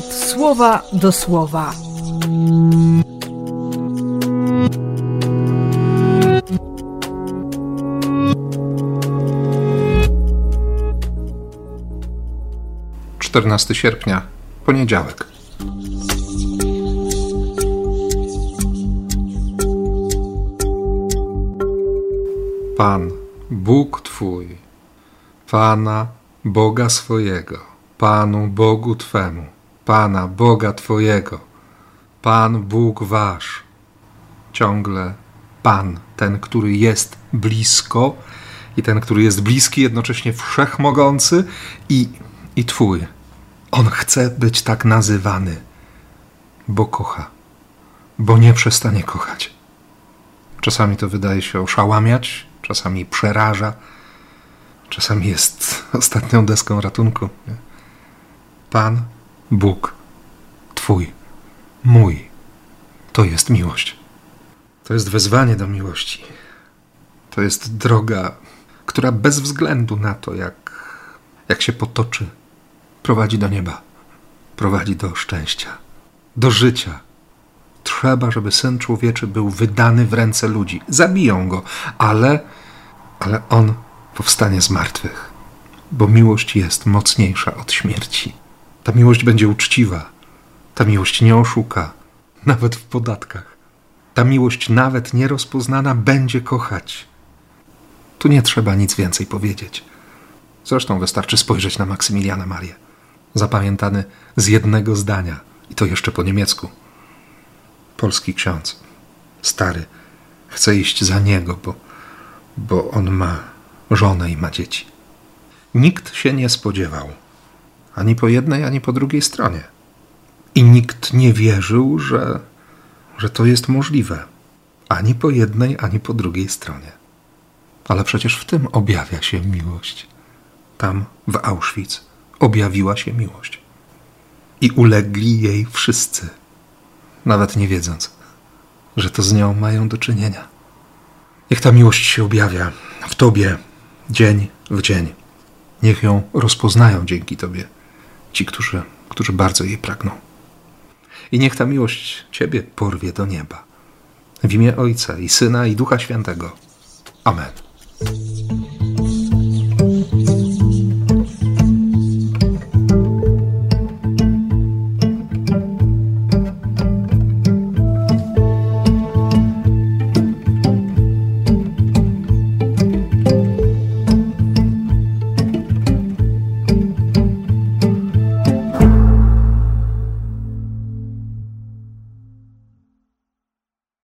słowa do słowa. Czternasty sierpnia, poniedziałek. Pan, Bóg Twój, Pana, Boga swojego, Panu Bogu Twemu, Pana Boga Twojego, Pan Bóg Wasz. Ciągle Pan, ten, który jest blisko i ten, który jest bliski, jednocześnie wszechmogący i, i Twój. On chce być tak nazywany, bo kocha, bo nie przestanie kochać. Czasami to wydaje się oszałamiać, czasami przeraża, czasami jest ostatnią deską ratunku. Pan, Bóg, Twój, mój, to jest miłość. To jest wezwanie do miłości. To jest droga, która bez względu na to, jak, jak się potoczy, prowadzi do nieba, prowadzi do szczęścia, do życia. Trzeba, żeby syn człowieczy był wydany w ręce ludzi. Zabiją go, ale, ale on powstanie z martwych, bo miłość jest mocniejsza od śmierci. Ta miłość będzie uczciwa, ta miłość nie oszuka, nawet w podatkach. Ta miłość, nawet nierozpoznana, będzie kochać. Tu nie trzeba nic więcej powiedzieć. Zresztą wystarczy spojrzeć na Maksymiliana Marię, zapamiętany z jednego zdania, i to jeszcze po niemiecku. Polski ksiądz, stary, chce iść za niego, bo, bo on ma żonę i ma dzieci. Nikt się nie spodziewał, ani po jednej, ani po drugiej stronie. I nikt nie wierzył, że, że to jest możliwe, ani po jednej, ani po drugiej stronie. Ale przecież w tym objawia się miłość. Tam, w Auschwitz, objawiła się miłość. I ulegli jej wszyscy, nawet nie wiedząc, że to z nią mają do czynienia. Niech ta miłość się objawia w Tobie dzień w dzień. Niech ją rozpoznają dzięki Tobie ci, którzy, którzy bardzo jej pragną. I niech ta miłość Ciebie porwie do nieba. W imię Ojca i Syna i Ducha Świętego. Amen.